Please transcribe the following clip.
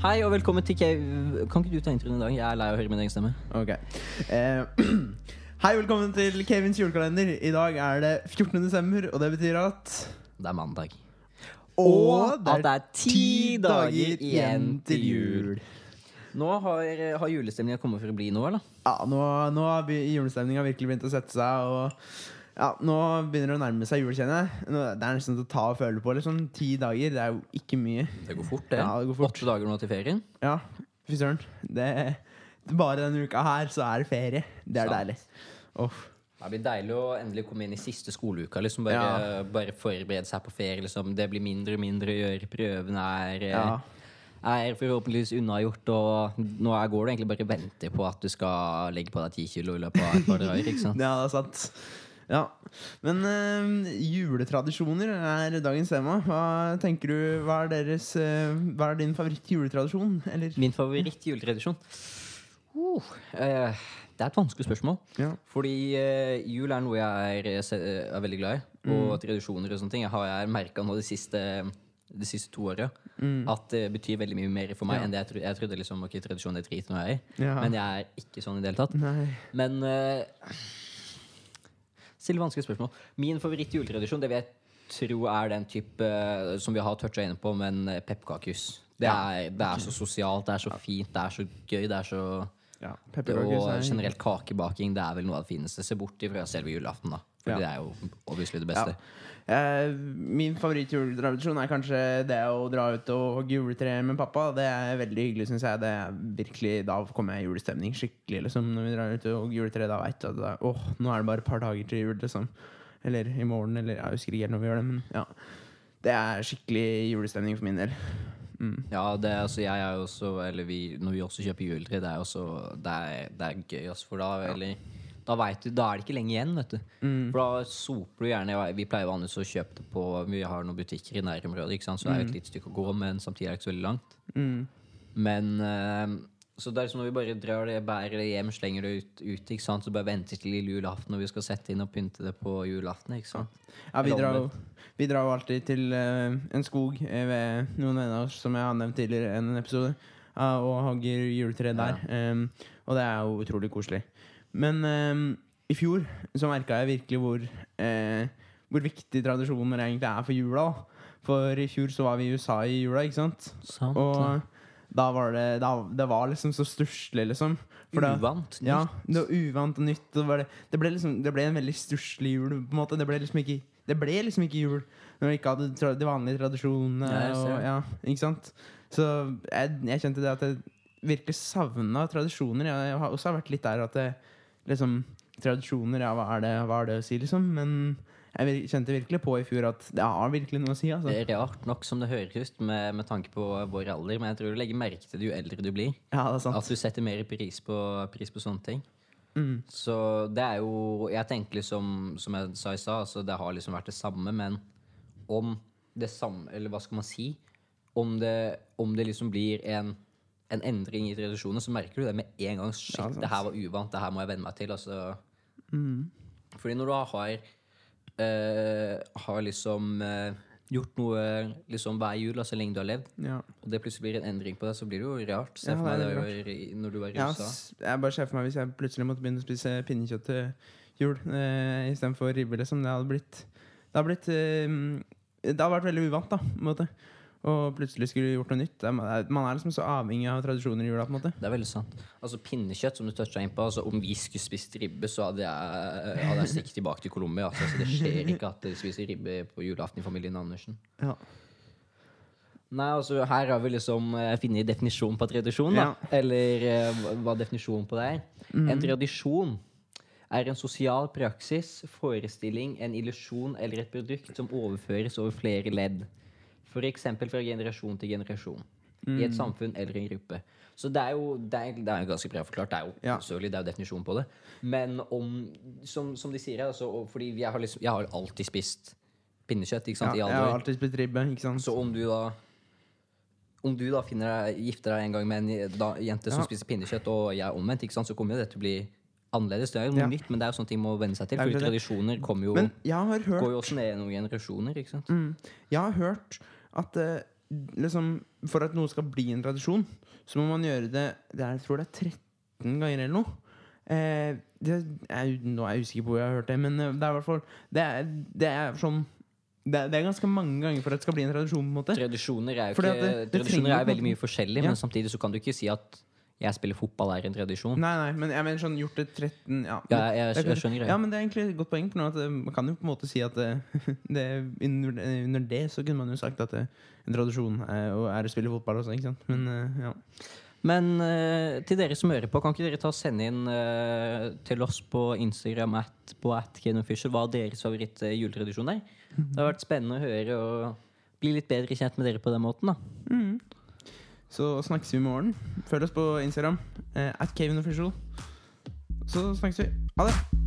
Hei og velkommen til Cave. Kan ikke du ta introen i dag? Jeg er lei av å høre min egen stemme. Ok. Eh, hei, velkommen til Kevins julekalender. I dag er det 14. desember, og det betyr at Det er mandag. Og at det er ti dager igjen til jul. Nå har, har julestemninga kommet for å bli nå, eller? Ja, nå, nå har julestemninga virkelig begynt å sette seg, og ja, nå begynner det å nærme seg jul, kjenner jeg. Nå- Det er nesten til å ta og føle på. Liksom. Ti dager, det er jo ikke mye. Det går fort, det. Ja, det går fort. Åtte dager nå til ferien. Ja, fy søren. Bare denne uka her, så er det ferie. Det er Sant. deilig. Oh. Det blir deilig å endelig komme inn i siste skoleuka. Liksom bare, bare forberede seg på ferie. Liksom. Det blir mindre og mindre å gjøre. Prøvene er, eh, Ja. er forhåpentligvis unnagjort. Og nå går det egentlig bare og venter på at du skal legge på deg ti kilo i løpet av et par dager. Ja, det er sant. Ja. Men eh, juletradisjoner er dagens tema. Hva tenker du, hva er, deres, eh, hva er din favoritt-juletradisjon? Min favoritt-juletradisjon? Uh, eh, det er et vanskelig spørsmål. Ja. Fordi jul er noe jeg er, er veldig glad i. Og Mm. tradisjoner og sånne ting jeg har jeg merka nå de siste, de siste to åra. Mm. At det betyr veldig mye mer for meg Ja. enn det jeg trodde. Jeg trodde liksom, ok, tradisjon er drit når jeg er i. Ja. Men jeg er ikke sånn i det hele tatt. Nei. Men uh, Still vanskelige spørsmål. Min favoritt-juletradisjon det vil jeg tro er den type eh, som vi har toucha inne på, men eh, pepperkakehus. Det, Ja. er- det er så sosialt, det er så fint, det er så gøy. Det er så Ja, Og er- generelt kakebaking, det er vel noe av det fineste. Se bort ifra selve julaften, da. For Ja. det er jo obviously det beste. Eh, min favoritt-juletradisjon er kanskje det å dra ut og juletre med pappa. Det er veldig hyggelig, syns jeg. Det er virkelig, da kommer jeg i julestemning skikkelig. Liksom, når vi drar ut og juletre, da veit du at åh, nå er det bare et par dager til jul. Liksom. Eller i morgen, eller jeg husker ikke helt når vi gjør det. Men ja. Det er skikkelig julestemning for min del. Mm. Ja, det altså, jeg er også Eller vi, når vi også kjøper juletre, det er også Det er, det er gøy, altså, for da eller, da, du, da er det ikke lenge igjen, vet du. Mm. For da soper du gjerne Vi pleier vanligvis å kjøpe det på Vi har noen butikker i nærområdet, ikke sant? så det er jo et lite stykke å gå, men samtidig er det ikke så veldig langt. Mm. Men eh, Så det er som når vi bare drar det, bærer det hjem, slenger det ut, ut ikke sant? så bare venter til lille julaften når vi skal sette inn og pynte det på julaften. ikke sant? Ja, vi drar, jo, vi drar jo alltid til eh, en skog eh, ved noen venner av oss, som jeg har nevnt tidligere i en episode, og hogger juletre der. Em, og det er jo utrolig koselig. Men eh, i fjor så merka jeg virkelig hvor, eh, hvor viktig tradisjoner egentlig er for jula. For i fjor så var vi i USA i jula, ikke sant? Sant. Og da var det da, Det var liksom så stusslig, liksom. For det- Uvant. ja, det var uvant og nytt. Og det, var det, det, ble liksom, det ble en veldig stusslig jul. På en måte. Det ble liksom ikke Det ble liksom ikke jul når vi ikke hadde tra de vanlige tradisjonene. Ja, jeg ser og, det. ja, ikke sant? Så jeg, jeg kjente det at jeg virkelig savna tradisjoner. Jeg, jeg har også vært litt der at det, liksom Tradisjoner, ja, hva er det, hva er det å si, liksom? Men jeg kjente virkelig på i fjor at det har virkelig noe å si. Altså. Det er rart nok som det høres ut med, med tanke på vår alder, men jeg tror du legger merke til det jo eldre du blir. Ja, det er sant. At du setter mer pris på, pris på sånne ting. Mm. Så det er jo Jeg tenker liksom, som jeg sa i stad, altså det har liksom vært det samme, men om det samme Eller hva skal man si? Om det, om det liksom blir en, en endring i tradisjonen, så merker du det med en gang. Shit, Ja, det her var uvant, det her må jeg venne meg til. Altså. Mm. Fordi når du har uh, Har liksom uh, gjort noe liksom hver jul, altså, så lenge du har levd, Ja. og det plutselig blir en endring på det, så blir det jo rart. Se Ja, for meg det det var når du var i USA. jeg bare ser for meg hvis jeg plutselig måtte begynne å spise pinnekjøtt til jul uh, istedenfor ribbe. Liksom. Det hadde blitt Det hadde blitt uh, Det hadde vært veldig uvant, da. På en måte. Og plutselig skulle gjort noe nytt. Man er liksom så avhengig av tradisjoner i jula. på en måte Det er veldig sant. Altså Pinnekjøtt, som du toucha inn på. Altså, om vi skulle spist ribbe, så hadde jeg, hadde jeg stikket tilbake til Colombia. Altså, så det skjer ikke at de spiser ribbe på julaften i familien Andersen. Ja. Nei, altså Her har vi liksom eh, funnet definisjonen på tradisjon. da Ja. Eller eh, hva definisjonen på det er. Mm. En tradisjon er en sosial praksis, forestilling, en illusjon eller et produkt som overføres over flere ledd. F.eks. fra generasjon til generasjon. I Mhm. et samfunn eller en gruppe. Så det er jo det er, det er ganske bra forklart. Det er jo Ja. Sørlig, det er jo definisjonen på det. Men om, som, som de sier altså, fordi jeg har, liksom, jeg har alltid spist pinnekjøtt ikke sant, ja, jeg har alltid spist ribbe. Ikke sant? Så om du da om du da finner deg, gifter deg en gang med en da, jente som Ja. spiser pinnekjøtt, og jeg er omvendt, ikke sant, så kommer jo det til å bli annerledes. Det er jo noe Ja. nytt, men det er jo sånne ting man må venne seg til. For tradisjoner jo, Men jeg har går jo også ned i noen generasjoner. ikke sant? mm, Jeg har hørt at eh, liksom, For at noe skal bli en tradisjon, så må man gjøre det, det er, Jeg tror det er 13 ganger eller noe. Eh, det er, nå er jeg usikker på hvor jeg har hørt det, men eh, det er i hvert fall Det er, det er sånn det er, det er ganske mange ganger for at det skal bli en tradisjon. på en Tradisjoner er jo ikke det- det Tradisjoner er veldig mye forskjellig, Ja. men samtidig så kan du ikke si at jeg spiller fotball er en tradisjon. Nei, nei, men jeg mener sånn gjort det 13 Ja, Ja, jeg, det er jeg, skjønner Ja, men det er egentlig et godt poeng. For noe, at eh, Man kan jo på en måte si at det, det, under, under det så kunne man jo sagt at det, en tradisjon er, er å spille fotball også, ikke sant. Men eh, ja. Men uh, til dere som hører på, kan ikke dere ta og sende inn uh, til oss på Instagram at, på at Kenofficial hva deres favoritt uh, juletradisjon er? Det har vært spennende å høre og bli litt bedre kjent med dere på den måten. da Så snakkes vi i morgen. Følg oss på Instagram. Eh, at Kevin Official. Så snakkes vi. Ha det!